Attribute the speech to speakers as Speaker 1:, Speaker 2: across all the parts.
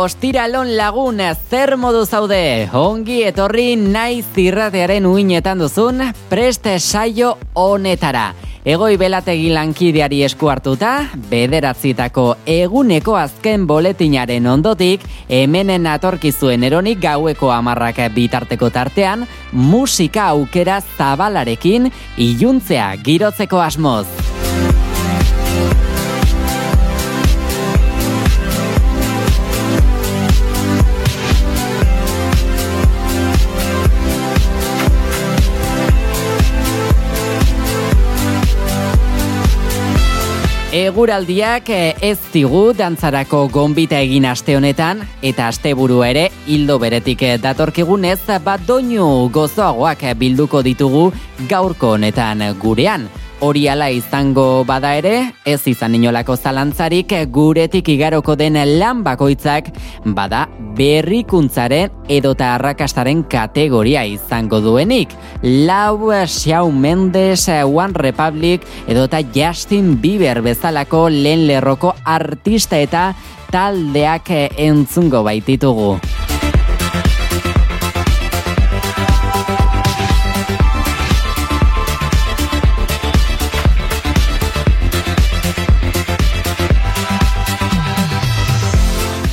Speaker 1: Ostiralon lagun zer modu zaude, ongi etorri naiz irratearen uinetan duzun preste saio honetara. Egoi belategi lankideari esku hartuta, bederatzitako eguneko azken boletinaren ondotik, hemenen atorkizuen eronik gaueko amarrak bitarteko tartean, musika aukera zabalarekin iluntzea girotzeko asmoz. Eguraldiak eh, ez digu dantzarako gonbita egin aste honetan eta asteburu ere hildo beretik eh, datorkigunez bat doinu gozoagoak bilduko ditugu gaurko honetan gurean. Hori ala izango bada ere, ez izan inolako zalantzarik guretik igaroko den lan bakoitzak, bada berrikuntzaren edota arrakastaren kategoria izango duenik. Lau Shawn Mendes, One Republic edota Justin Bieber bezalako lehen lerroko artista eta taldeak entzungo baititugu.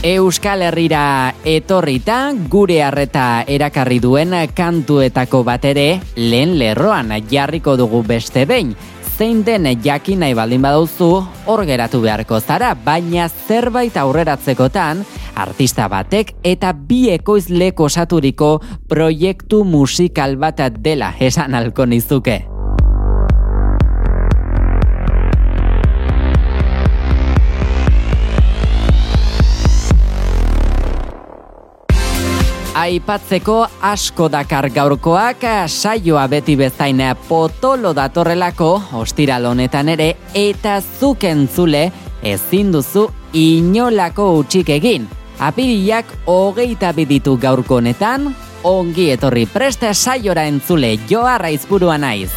Speaker 1: Euskal Herrira etorrita gure harreta erakarri duen kantuetako bat ere lehen lerroan jarriko dugu beste behin. Zein den jakin nahi baldin baduzu hor geratu beharko zara, baina zerbait aurreratzekotan artista batek eta bi ekoizleko osaturiko proiektu musikal bat dela esan alko nizuke. Aipatzeko asko dakar gaurkoak saioa beti bezain potolo datorrelako ostiral honetan ere eta zuken zule ezin duzu inolako utxik egin. Apiriak hogeita biditu gaurko honetan, ongi etorri preste saiora entzule joa raizburua naiz.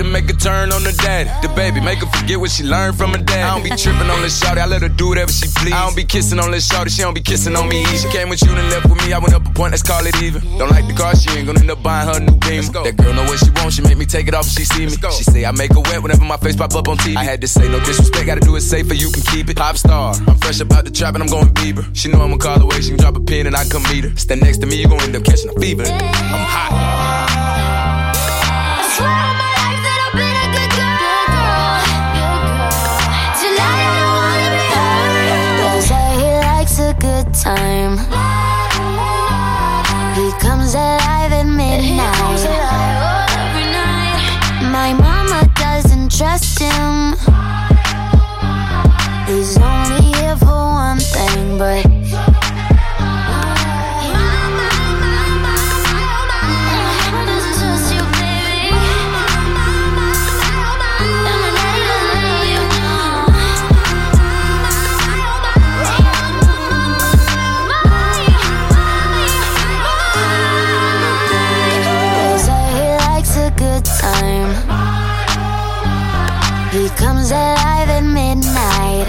Speaker 2: To make a turn on the daddy. The baby, make her forget what she learned from her dad. I don't be tripping on this shawty, I let her do whatever she please. I don't be kissing on this shawty, she don't be kissing on me. She came with you and left with me, I went up a point, let's call it even. Don't like the car, she ain't gonna end up buying her new beam. That girl know what she wants, she make me take it off if she see me. She say I make her wet whenever my face pop up on TV. I had to say no disrespect, gotta do it safer, you can keep it. Pop star, I'm fresh about the trap and I'm going Bieber. She know I'ma call away, she can drop a pin and I come meet her. Stand next to me, you gon' end up catching a fever. I'm hot.
Speaker 3: Time. He comes alive at midnight. My mama doesn't trust him. He's only here for one thing, but. Comes alive at midnight.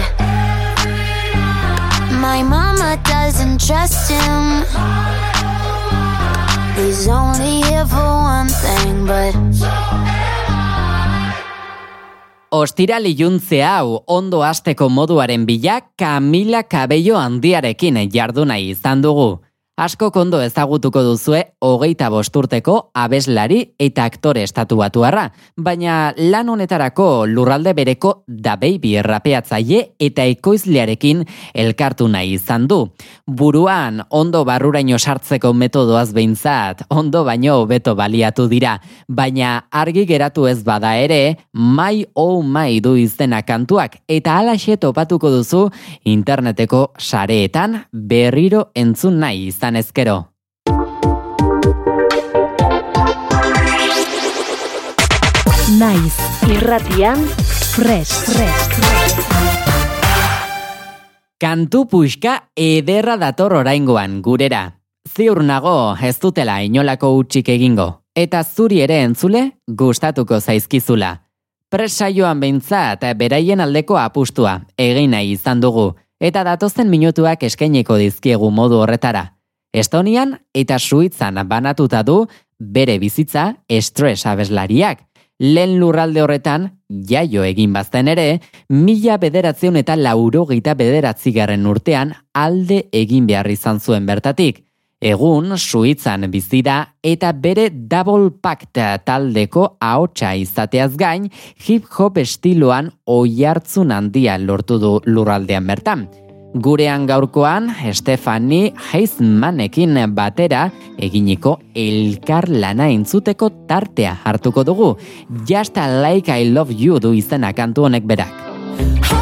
Speaker 3: My mama doesn't trust him. He's only here for one thing, but.
Speaker 1: Ostiral iluntze hau ondo asteko moduaren bila Camila Cabello handiarekin jarduna izan dugu. Asko kondo ezagutuko duzue hogeita bosturteko abeslari eta aktore estatu batuarra, baina lan honetarako lurralde bereko da baby errapeatzaile eta ekoizlearekin elkartu nahi izan du. Buruan ondo barruraino sartzeko metodoaz behintzat, ondo baino beto baliatu dira, baina argi geratu ez bada ere, mai ou mai du izena kantuak eta alaxe topatuko duzu interneteko sareetan berriro entzun nahi izan izan ezkero.
Speaker 4: Naiz, irratian, fresh, fresh.
Speaker 1: Kantu puxka ederra dator oraingoan gurera. Ziur nago ez dutela inolako utxik egingo. Eta zuri ere entzule gustatuko zaizkizula. Presaioan behintzat beraien aldeko apustua egin nahi izan dugu. Eta datozen minutuak eskaineko dizkiegu modu horretara. Estonian eta Suitzan banatuta du bere bizitza estres abeslariak. Lehen lurralde horretan, jaio egin bazten ere, mila bederatzion eta lauro gita bederatzigarren urtean alde egin behar izan zuen bertatik. Egun, Suitzan bizida eta bere Double Pact taldeko ahotsa izateaz gain, hip-hop estiloan oihartzun handia lortu du lurraldean bertan. Gurean gaurkoan, Stefani Heismanekin batera eginiko elkar lana intzuteko tartea hartuko dugu. Just like I love you du izena kantu honek berak.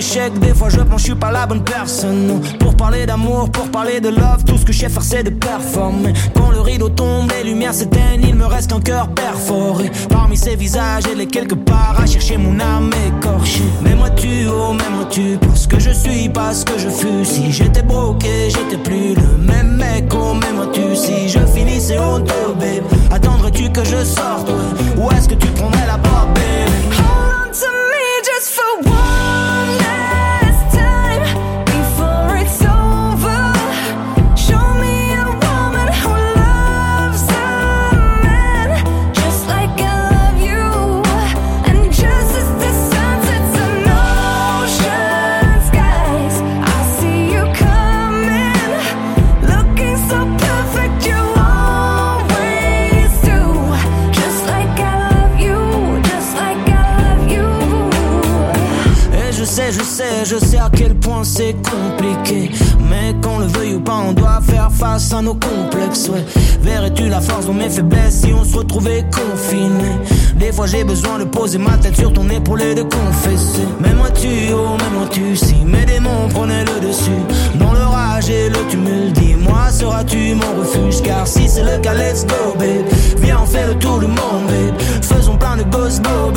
Speaker 5: Des fois je pense je suis pas la bonne personne. Pour parler d'amour, pour parler de love, tout ce que je sais faire c'est de performer. Quand le rideau tombe, les lumières s'éteignent, il me reste qu'un cœur perforé. Parmi ces visages, elle est quelque part à chercher mon âme écorchée. Mais moi tu, oh, mais moi tu penses que je suis pas ce que je fus. Si j'étais broqué, j'étais plus le même mec, oh, mais moi tu, si je finissais top, babe, attendrais-tu que je sorte, Ou est-ce que tu prendrais la porte, je sais, à quel point c'est compliqué. Mais qu'on le veuille ou pas, on doit faire face à nos complexes. Ouais. Verrais-tu la force de mes faiblesses si on se retrouvait confiné? Des fois j'ai besoin de poser ma tête sur ton épaule et de confesser. Mais moi tu, oh, mais moi tu, si mes démons prenaient le dessus. Dans le rage et le tumulte, dis-moi, seras-tu mon refuge? Car si c'est le cas, let's go, babe. Viens, on fait le tour du monde, babe. Faisons plein de ghost go.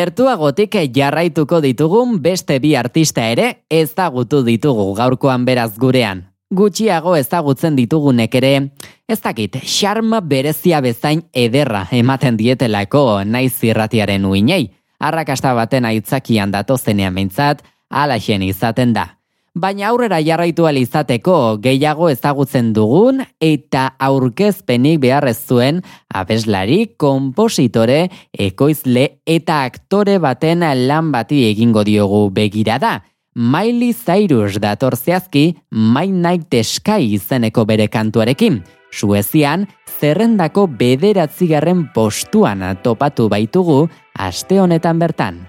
Speaker 1: Gertuagotik jarraituko ditugun beste bi artista ere ezagutu ditugu gaurkoan beraz gurean. Gutxiago ezagutzen ditugunek ere, ez dakit, xarma berezia bezain ederra ematen dietelako naiz zirratiaren uinei. Arrakasta baten aitzakian datozenean mintzat, alaxen izaten da baina aurrera jarraitu izateko gehiago ezagutzen dugun eta aurkezpenik beharrez zuen abeslari, kompositore, ekoizle eta aktore baten lan bati egingo diogu begirada. Miley Cyrus dator zehazki My Night Sky izeneko bere kantuarekin. Suezian, zerrendako bederatzigarren postuan topatu baitugu aste honetan bertan.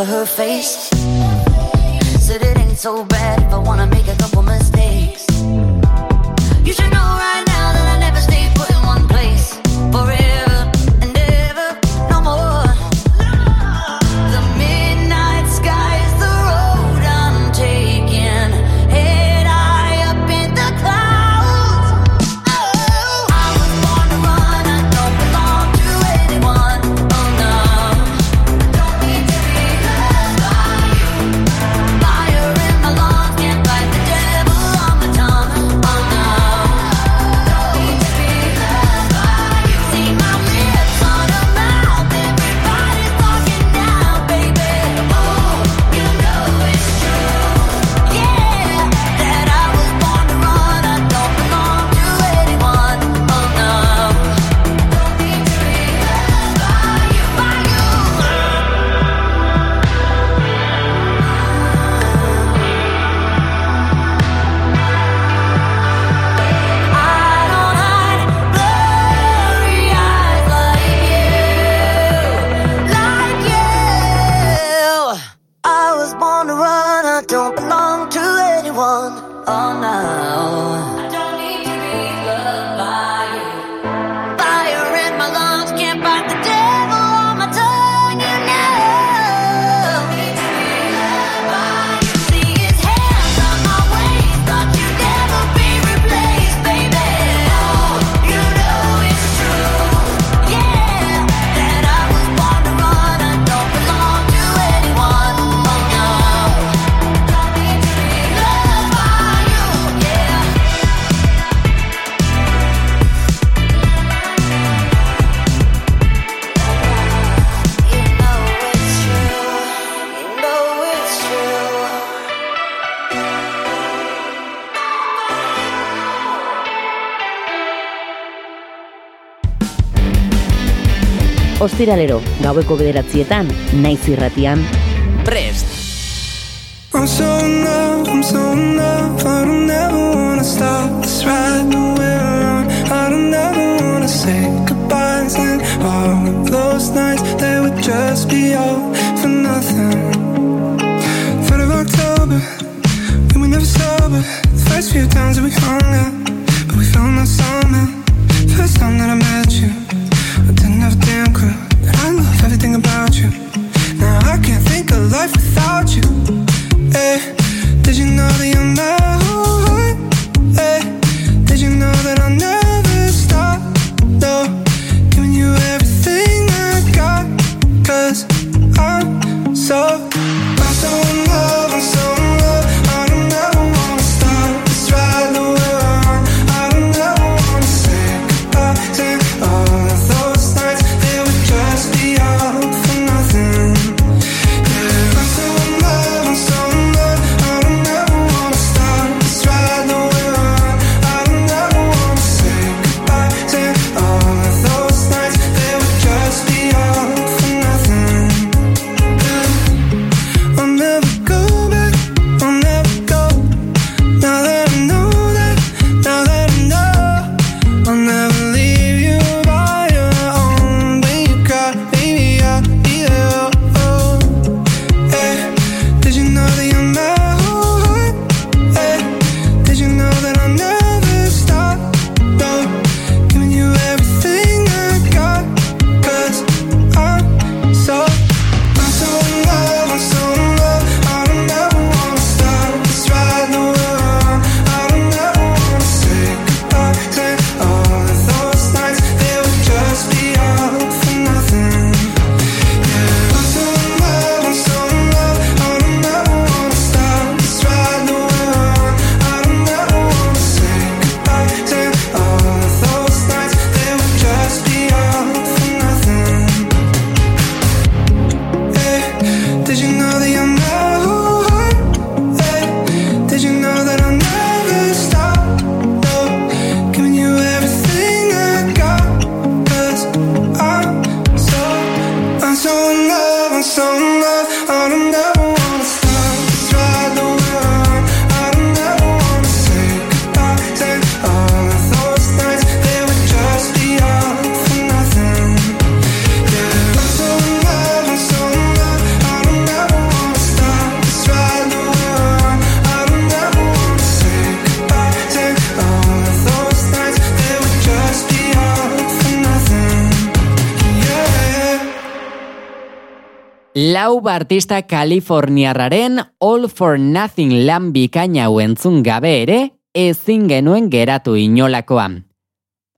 Speaker 3: Of her face. Said it ain't so bad
Speaker 6: Ostiralero, gaueko bederatzietan, naiz irratian.
Speaker 1: Lau artista Kaliforniarraren All for Nothing lan bikaina entzun gabe ere, ezin genuen geratu inolakoan.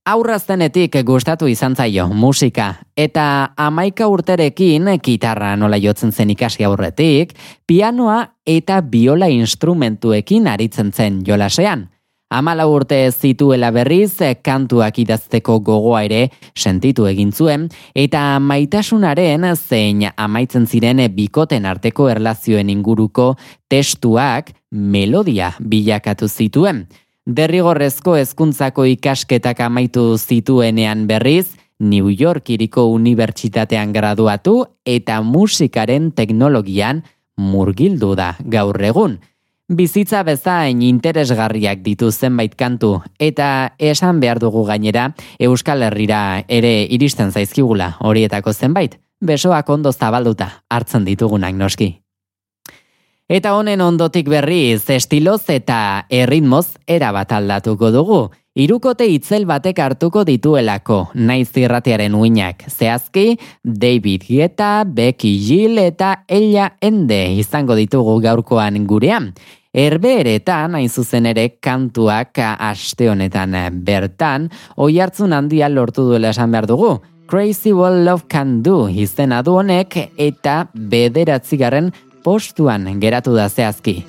Speaker 1: Aurra zenetik gustatu izan zaio musika, eta amaika urterekin gitarra nola jotzen zen ikasi aurretik, pianoa eta biola instrumentuekin aritzen zen jolasean. Amala urte zituela berriz kantuak idazteko gogoa ere sentitu egin zuen eta maitasunaren zein amaitzen ziren bikoten arteko erlazioen inguruko testuak melodia bilakatu zituen. Derrigorrezko hezkuntzako ikasketak amaitu zituenean berriz, New York iriko unibertsitatean graduatu eta musikaren teknologian murgildu da gaur egun. Bizitza bezain interesgarriak ditu zenbait kantu eta esan behar dugu gainera Euskal Herrira ere iristen zaizkigula horietako zenbait, besoak ondo zabalduta hartzen ditugunak noski. Eta honen ondotik berriz, estiloz eta erritmoz erabat aldatuko dugu. Irukote itzel batek hartuko dituelako, naiz irratiaren uinak. Zehazki, David Guetta, Becky Gill eta Ella Ende izango ditugu gaurkoan gurean. Erbeeretan, hain zuzen ere, kantuak aste honetan bertan, oi hartzun handia lortu duela esan behar dugu. Crazy What Love Can Do izena du honek eta bederatzigarren postuan geratu da zehazki.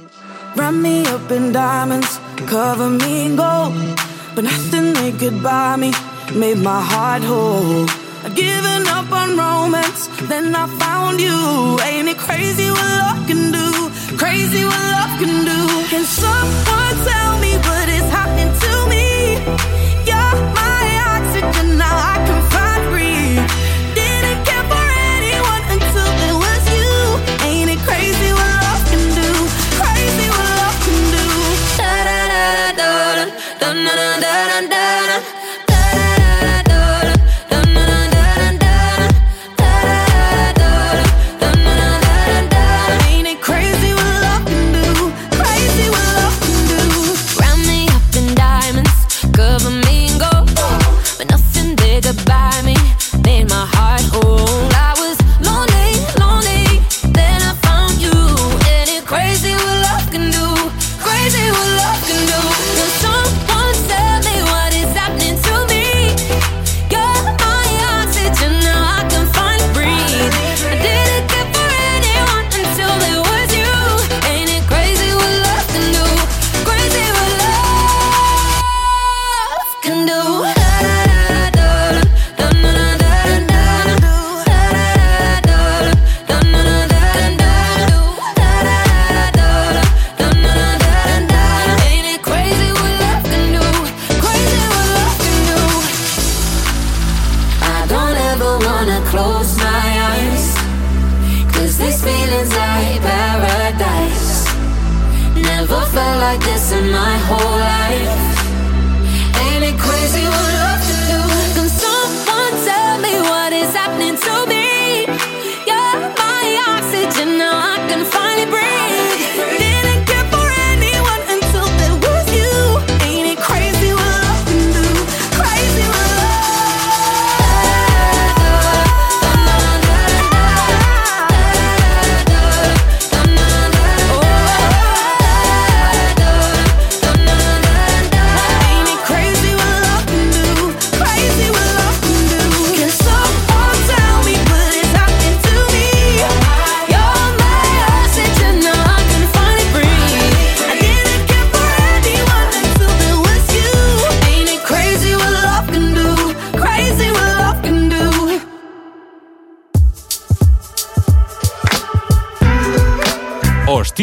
Speaker 7: Run me up in diamonds, cover me in gold But nothing they could buy me made my heart whole I'd given up on romance, then I found you Ain't it crazy what love can do? Crazy what love can do. Can someone tell me goodbye.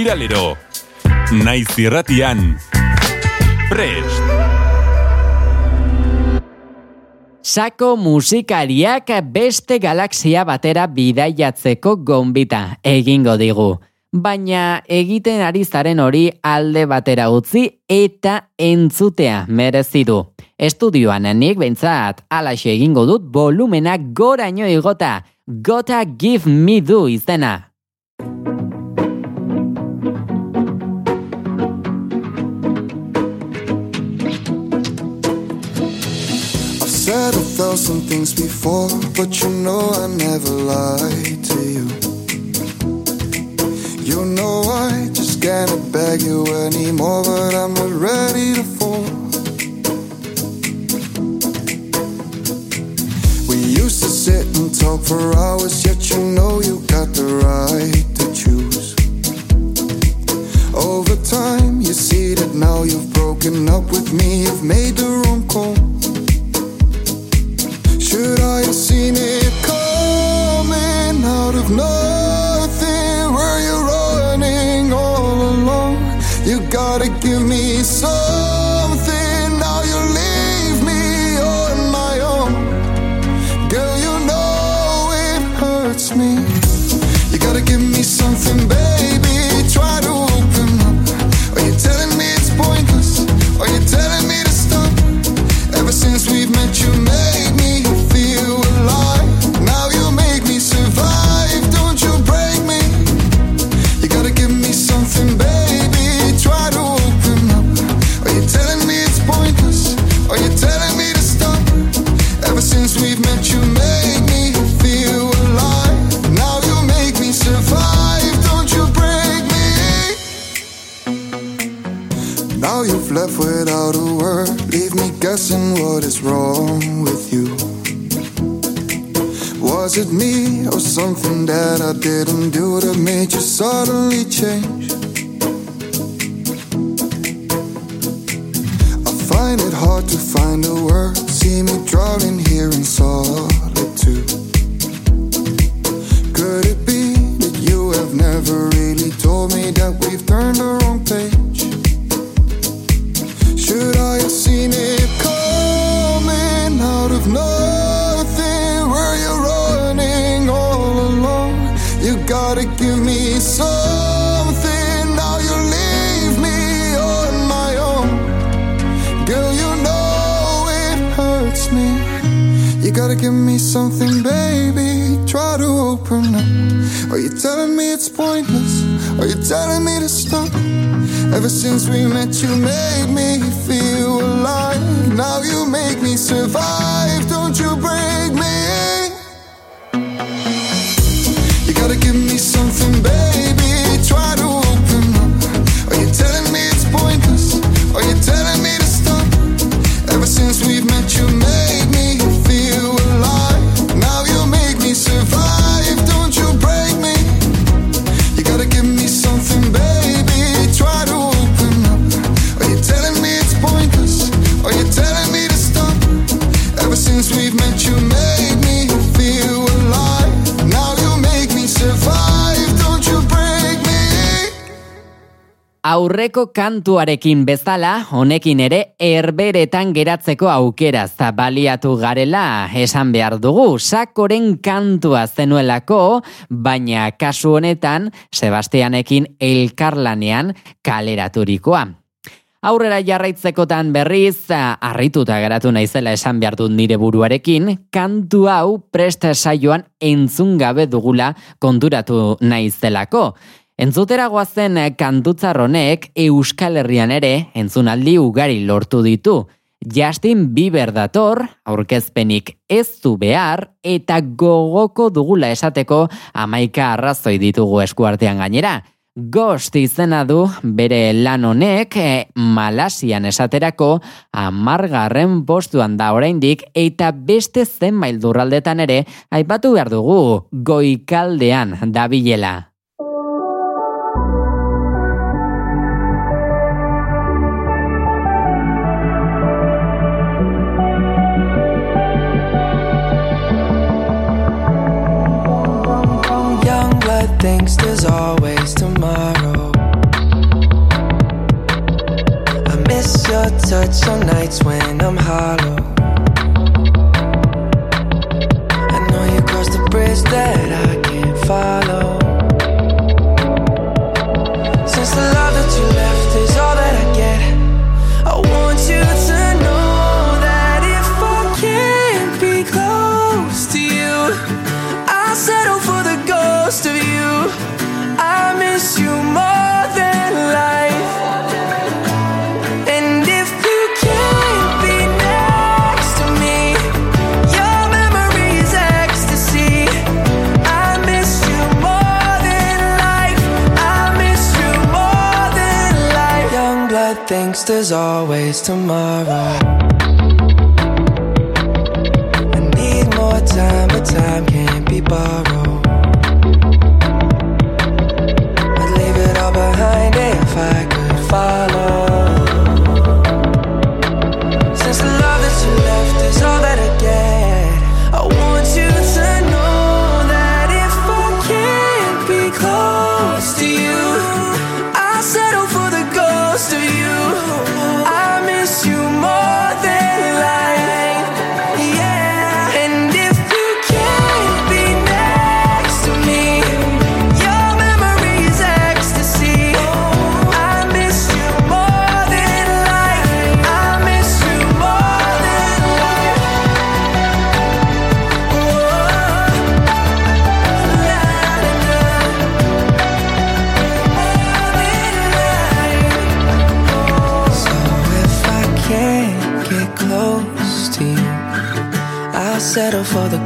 Speaker 8: Ostiralero. Naiz irratian. Prest.
Speaker 1: Sako musikariak beste galaxia batera bidaiatzeko gonbita egingo digu. Baina egiten ari zaren hori alde batera utzi eta entzutea merezi du. Estudioan nik behintzat alaxe egingo dut volumena goraino igota. Gota give me do izena.
Speaker 9: Said some things before, but you know I never lied to you. You know I just can't beg you anymore, but I'm not ready to fall. We used to sit and talk for hours, yet you know you got the right to choose. Over time, you see that now you've broken up with me, you've made the wrong call. Should I have seen it coming out of nothing? Were you running all alone? You gotta give me something. something that I didn't do that made you suddenly change. stop. Ever since we met, you made me feel alive. Now you make me survive. Don't you break me? You gotta give me something better.
Speaker 1: aurreko kantuarekin bezala, honekin ere erberetan geratzeko aukera zabaliatu garela, esan behar dugu, sakoren kantua zenuelako, baina kasu honetan, Sebastianekin elkarlanean kaleraturikoa. Aurrera jarraitzekotan berriz, harrituta geratu naizela esan behar dut nire buruarekin, kantu hau presta saioan entzun gabe dugula konturatu naizelako. Entzutera goazen eh, kantutzar honek Euskal Herrian ere entzunaldi ugari lortu ditu. Justin Bieber dator, aurkezpenik ez du behar eta gogoko dugula esateko amaika arrazoi ditugu eskuartean gainera. Ghost izena du bere lan honek e, Malasian esaterako amargarren postuan da oraindik eta beste zenbait lurraldetan ere aipatu behar dugu goikaldean dabilela.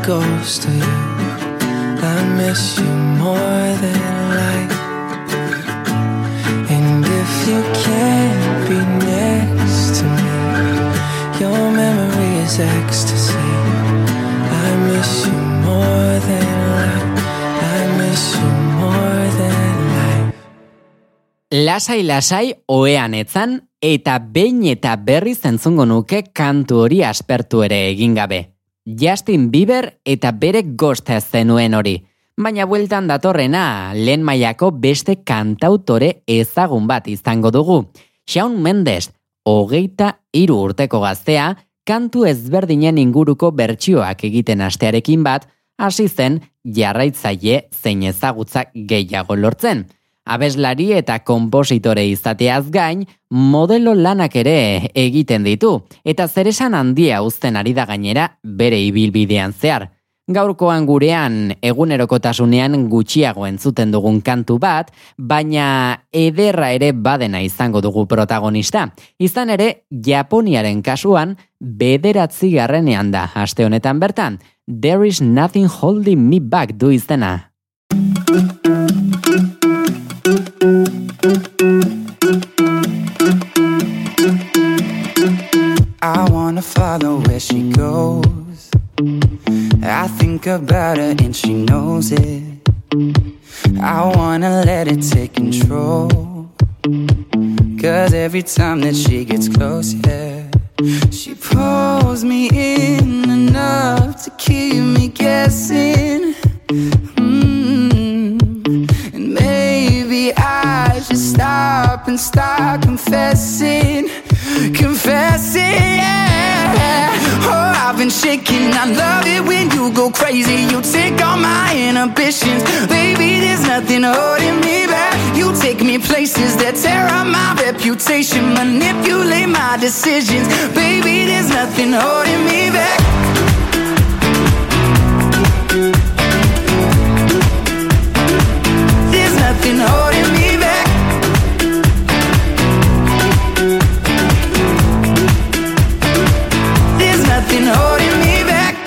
Speaker 10: ghost of you. I miss you more than life. And if you can't be next to me, your memory is ecstasy. I miss you more than life. I miss you more than life.
Speaker 1: Lasai, lasai, oean etzan, eta behin eta berriz entzungo nuke kantu hori aspertu ere egin gabe. Justin Bieber eta bere gosta zenuen hori. Baina bueltan datorrena, lehen mailako beste kantautore ezagun bat izango dugu. Shawn Mendes, hogeita hiru urteko gaztea, kantu ezberdinen inguruko bertsioak egiten astearekin bat, hasi zen jarraitzaile zein ezagutza gehiago lortzen. Abeslari eta konpositore izateaz gain, modelo lanak ere egiten ditu, eta zeresan handia uzten ari da gainera bere ibilbidean zehar. Gaurkoan gurean egunerokotasunean gutxiago entzuten dugun kantu bat, baina ederra ere badena izango dugu protagonista. Izan ere, Japoniaren kasuan, bederatzi garrenean da, aste honetan bertan, There is nothing holding me back du izena.
Speaker 11: Follow where she goes. I think about her and she knows it. I wanna let it take control. Cause every time that she gets close, yeah, she pulls me in enough to keep me guessing. Mm. And maybe I should stop and start confessing. Confessing, yeah. Oh, I've been shaking. I love it when you go crazy. You take all my inhibitions. Baby, there's nothing holding me back. You take me places that tear up my reputation, manipulate my decisions. Baby, there's nothing holding me back. There's nothing holding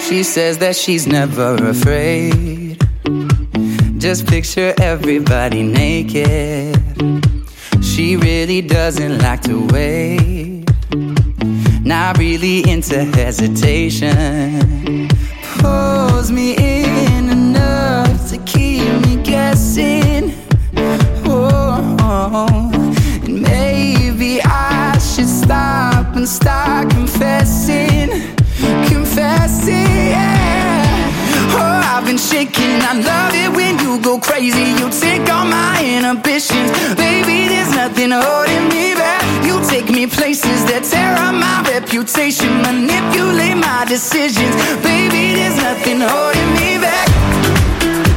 Speaker 11: She says that she's never afraid. Just picture everybody naked. She really doesn't like to wait. Not really into hesitation. Pulls me in I love it when you go crazy. You take all my inhibitions. Baby, there's nothing holding me back. You take me places that tear up my reputation, manipulate my decisions. Baby, there's nothing holding me back.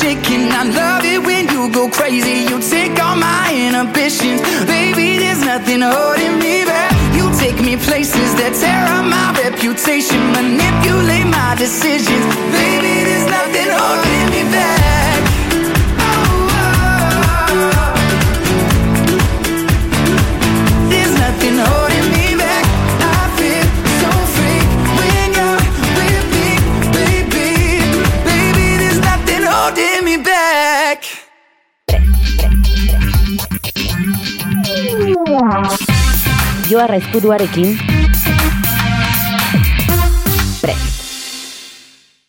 Speaker 11: shaking. I love it when you go crazy. You take all my inhibitions. Baby, there's nothing holding me back. You take me places that tear up my reputation, manipulate my decisions.
Speaker 6: Joarra ezkuduarekin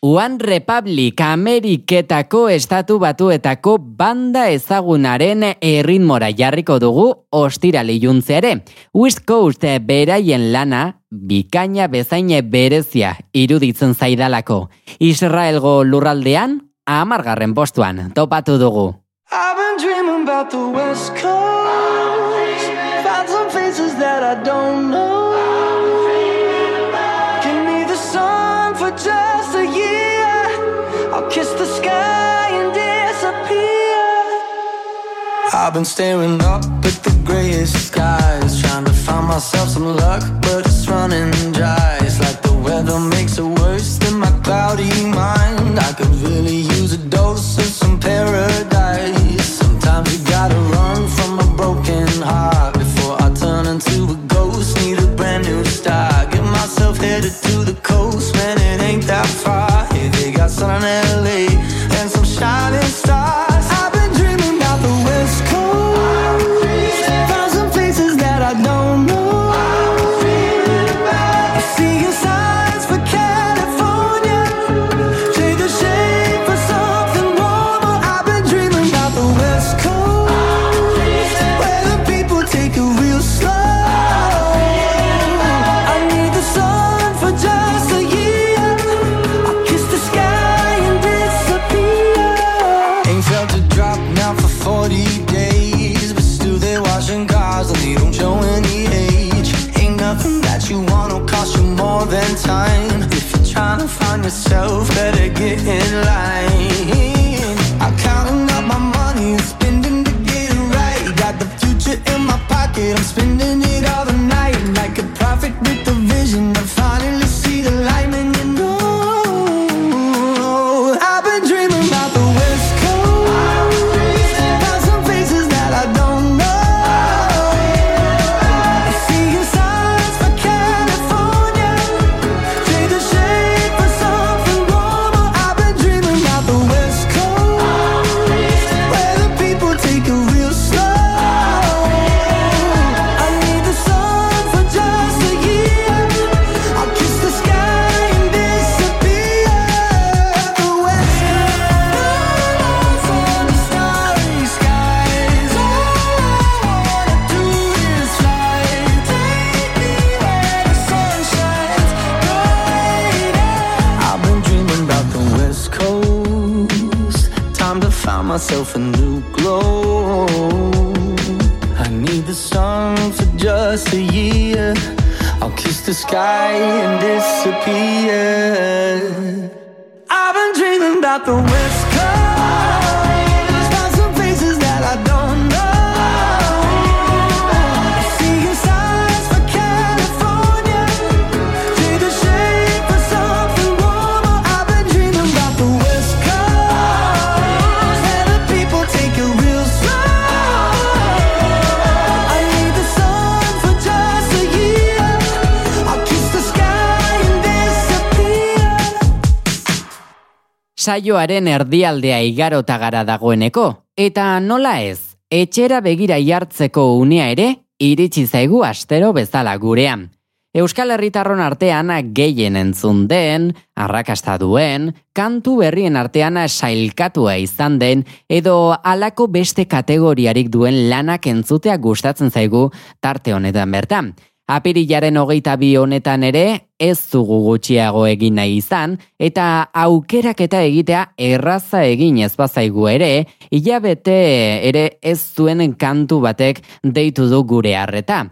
Speaker 1: One Republic Ameriketako estatu batuetako banda ezagunaren erritmora jarriko dugu ostirali juntzeare. West Coast beraien lana bikaina bezaine berezia iruditzen zaidalako. Israelgo lurraldean amargarren postuan topatu dugu.
Speaker 10: I've been dreaming about the West Coast. I don't know. Give me the sun for just a year. I'll kiss the sky and disappear.
Speaker 12: I've been staring up at the grayest skies, trying to find myself some luck, but it's running dry. It's like the weather makes it worse than my cloudy mind. I could really use a dose of some paradise. Sometimes you gotta run. it to the find myself a new glow. I need the sun for just a year. I'll kiss the sky and disappear. I've been dreaming about the West Coast.
Speaker 1: Saioaren erdialdea igarota gara dagoeneko, eta nola ez, etxera begira jartzeko unea ere, iritsi zaigu astero bezala gurean. Euskal Herritarron artean gehien entzun den, arrakasta duen, kantu berrien artean sailkatua izan den, edo halako beste kategoriarik duen lanak entzutea gustatzen zaigu tarte honetan bertan. Apirilaren hogeita bi honetan ere, ez dugu gutxiago egin nahi izan, eta aukeraketa egitea erraza egin ez bazaigu ere, hilabete ere ez zuen kantu batek deitu du gure harreta.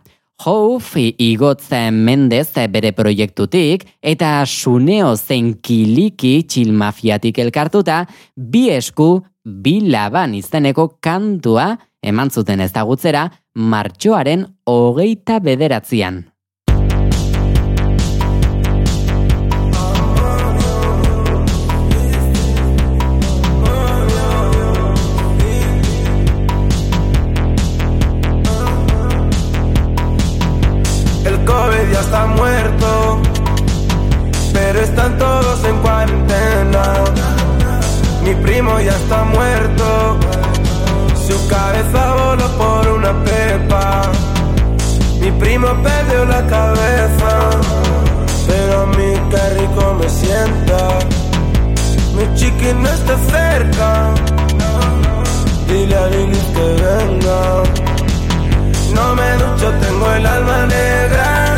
Speaker 1: Houf igotzen mendez bere proiektutik eta suneo zen kiliki txilmafiatik elkartuta bi esku bi laban izeneko kantua eman zuten ezagutzera martxoaren hogeita bederatzian.
Speaker 13: La cabeza, pero a mí qué rico me sienta. Mi chiqui no está cerca, dile a Lili que venga. No me ducho, tengo el alma negra.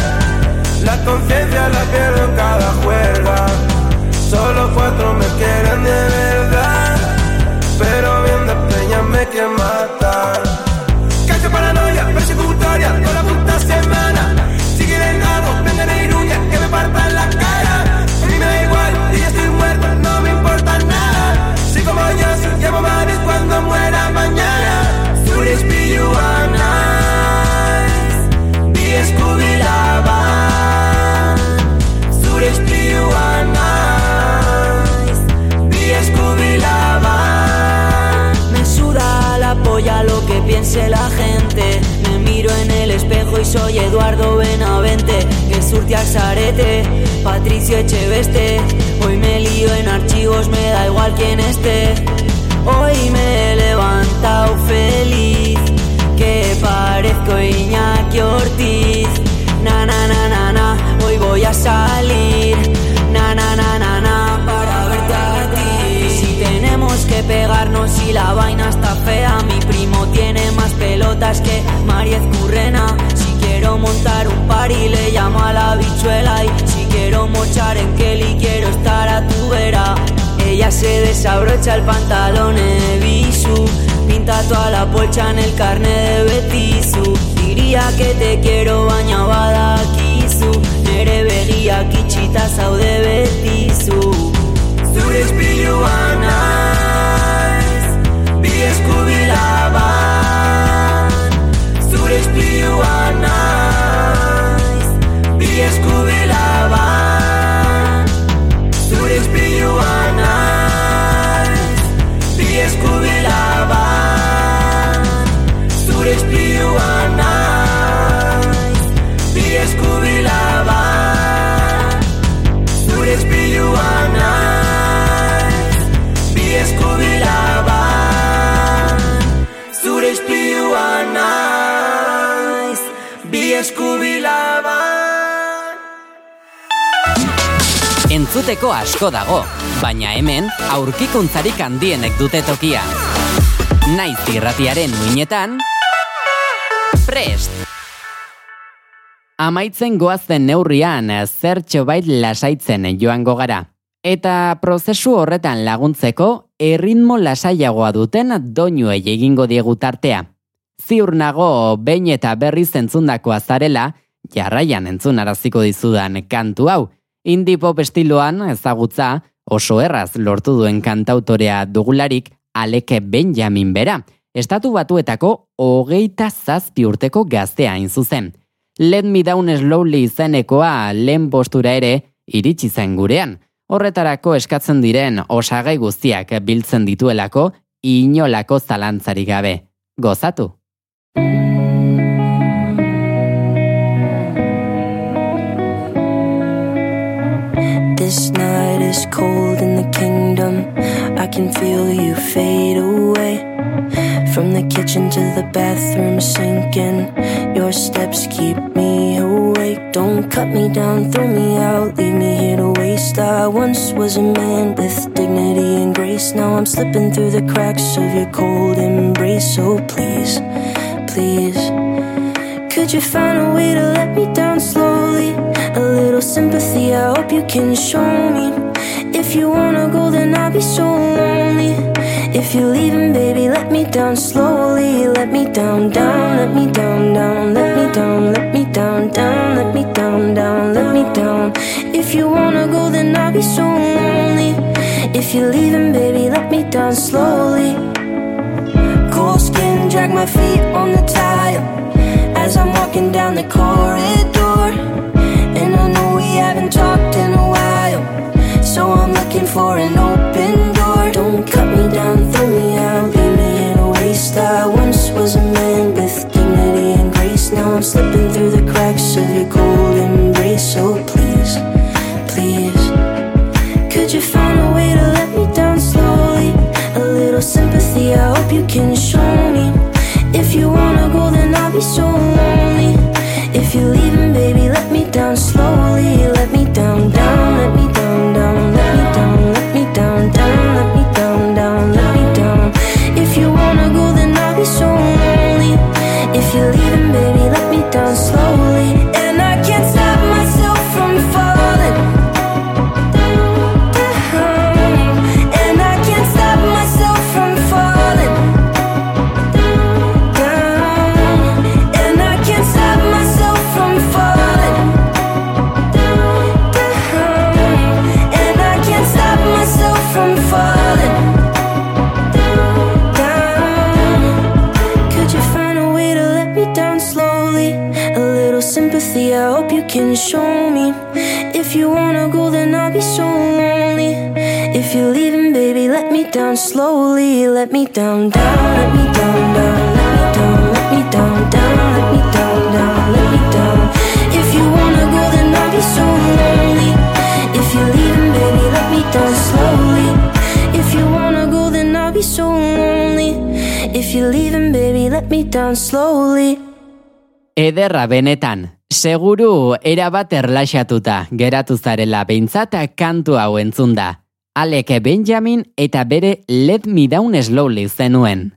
Speaker 13: La conciencia la pierdo en cada juerga. Solo cuatro me quieren de
Speaker 14: soy Eduardo Benavente, que surtiak zarete, Patricio Echeveste. Hoy me lío en archivos, me da igual quién esté. Hoy me he levantado feliz, que parezco Iñaki Ortiz. Na na na na na, hoy voy a salir. Na na na na na, para verte a ti. Si tenemos que pegarnos y la vaina está fea, mi primo tiene más pelotas que Mariez Currena. Quiero montar un party le llamo a la bichuela y si quiero mochar en Kelly quiero estar a tu vera. Ella se desabrocha el pantalón de bisu Pinta toda la polcha en el carne de betizu Diría que te quiero baina badakizu Nere begiak itxita zaude betizu Zure espiluan naiz Bi eskubilaban Zure espiluan naiz descubrir.
Speaker 1: Entzuteko asko dago, baina hemen aurkikuntzarik handienek dute tokia. Naiz irratiaren muinetan, prest! Amaitzen goazen neurrian zertxo bait lasaitzen joango gara. Eta prozesu horretan laguntzeko erritmo lasaiagoa duten doinuei egingo diegu tartea. Ziur nago behin eta berriz entzundakoa zarela, jarraian entzunaraziko dizudan kantu hau, indie pop estiloan ezagutza oso erraz lortu duen kantautorea dugularik Aleke Benjamin bera, estatu batuetako hogeita zazpi urteko gaztea hain zuzen. Let me down slowly izenekoa lehen postura ere iritsi zen gurean. Horretarako eskatzen diren osagai guztiak biltzen dituelako inolako zalantzarik gabe. Gozatu!
Speaker 5: This night is cold in the kingdom. I can feel you fade away. From the kitchen to the bathroom sinking. Your steps keep me awake. Don't cut me down, throw me out, leave me here to waste. I once was a man with dignity and grace. Now I'm slipping through the cracks of your cold embrace. So please, please. Could you find a way to let me down slowly? A little sympathy, I hope you can show me. If you wanna go, then I'll be so lonely. If you're leaving, baby, let me down slowly. Let me down, down, let me down, down, let me down, let me down, down, let me down, down, let me down. If you wanna go, then I'll be so lonely. If you're leaving, baby, let me down slowly. Cold skin, drag my feet on the tile as I'm walking down the corridor. And I know we haven't talked in a while, so I'm looking for an open door. Don't cut me down, throw me out, leave me in a waste. I once was a man with dignity and grace. Now I'm slipping through the cracks of your cold embrace. So please, please, could you find a way to let me down slowly? A little sympathy, I hope you can show me. If you wanna go, then I'll be so lonely. If you're leaving, baby, let me down slowly. down slowly. Let me down, down, let me down, down, let me down, let me down, down, let me down, down, let me down. If you wanna go, then I'll be so lonely. If you're leaving, baby, let me down slowly. If you wanna go, then I'll be so lonely. If you're leaving, baby, let me down slowly.
Speaker 1: Ederra benetan, seguru erabat erlaxatuta geratu zarela beintzata kantu hau entzunda. Aleke Benjamin eta bere Let Me Down Slowly zenuen.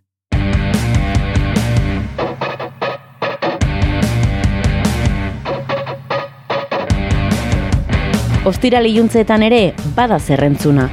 Speaker 6: Ostira liuntzeetan ere, bada zerrentzuna.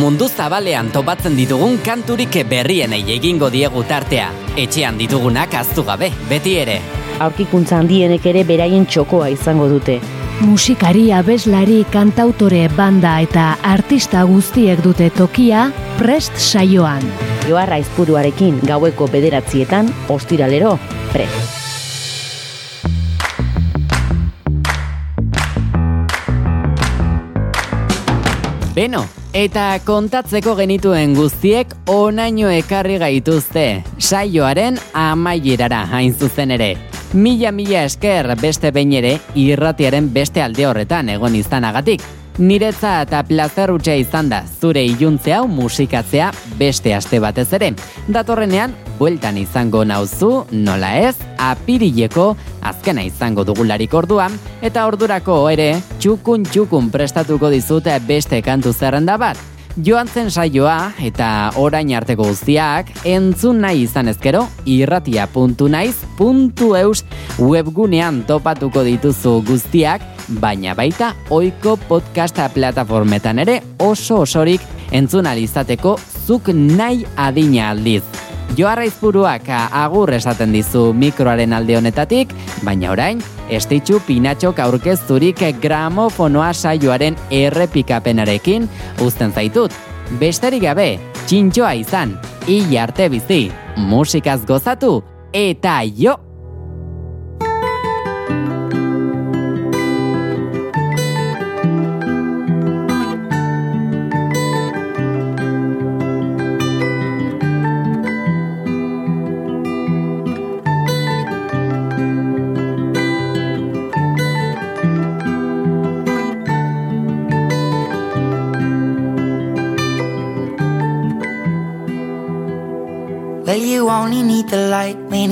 Speaker 1: Mundu zabalean topatzen ditugun kanturik berrienei egingo diegu tartea. Etxean ditugunak aztu gabe, beti ere.
Speaker 6: Aurkikuntza handienek ere beraien txokoa izango dute.
Speaker 4: Musikari, abeslari, kantautore, banda eta artista guztiek dute tokia prest saioan.
Speaker 6: Joarra izpuruarekin gaueko bederatzietan, ostiralero, prest.
Speaker 1: Beno, eta kontatzeko genituen guztiek onaino ekarri gaituzte, saioaren amaierara hain zuzen ere. Mila mila esker beste behin ere irratiaren beste alde horretan egon izanagatik. Niretza eta plazer utxe izan da zure iluntzea hau musikatzea beste aste batez ere. Datorrenean, bueltan izango nauzu, nola ez, apirileko azkena izango dugularik orduan, eta ordurako ere, txukun txukun prestatuko dizute beste kantu zerrenda bat. Joan zen saioa eta orain arteko guztiak entzun nahi izan ezkero irratia.naiz.eus webgunean topatuko dituzu guztiak, baina baita oiko podcasta plataformetan ere oso osorik entzun izateko zuk nahi adina aldiz. Joarra izburuak agur esaten dizu mikroaren alde honetatik, baina orain, estitxu pinatxok aurkezturik gramofonoa saioaren errepikapenarekin uzten zaitut. Besterik gabe, txintxoa izan, hil arte bizi, musikaz gozatu, eta jo!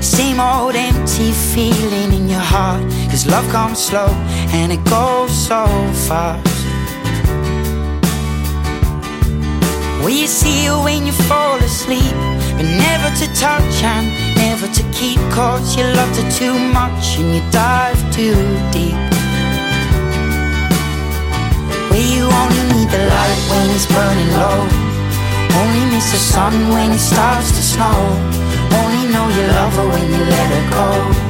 Speaker 15: Same old empty feeling in your heart. Cause love comes slow and it goes so fast. Will you see her when you fall asleep? But never to touch and never to keep. Cause you loved her too much and you dive too deep. You only need the light when it's burning low. Only miss the sun when it starts to snow. Only know you love her when you let her go.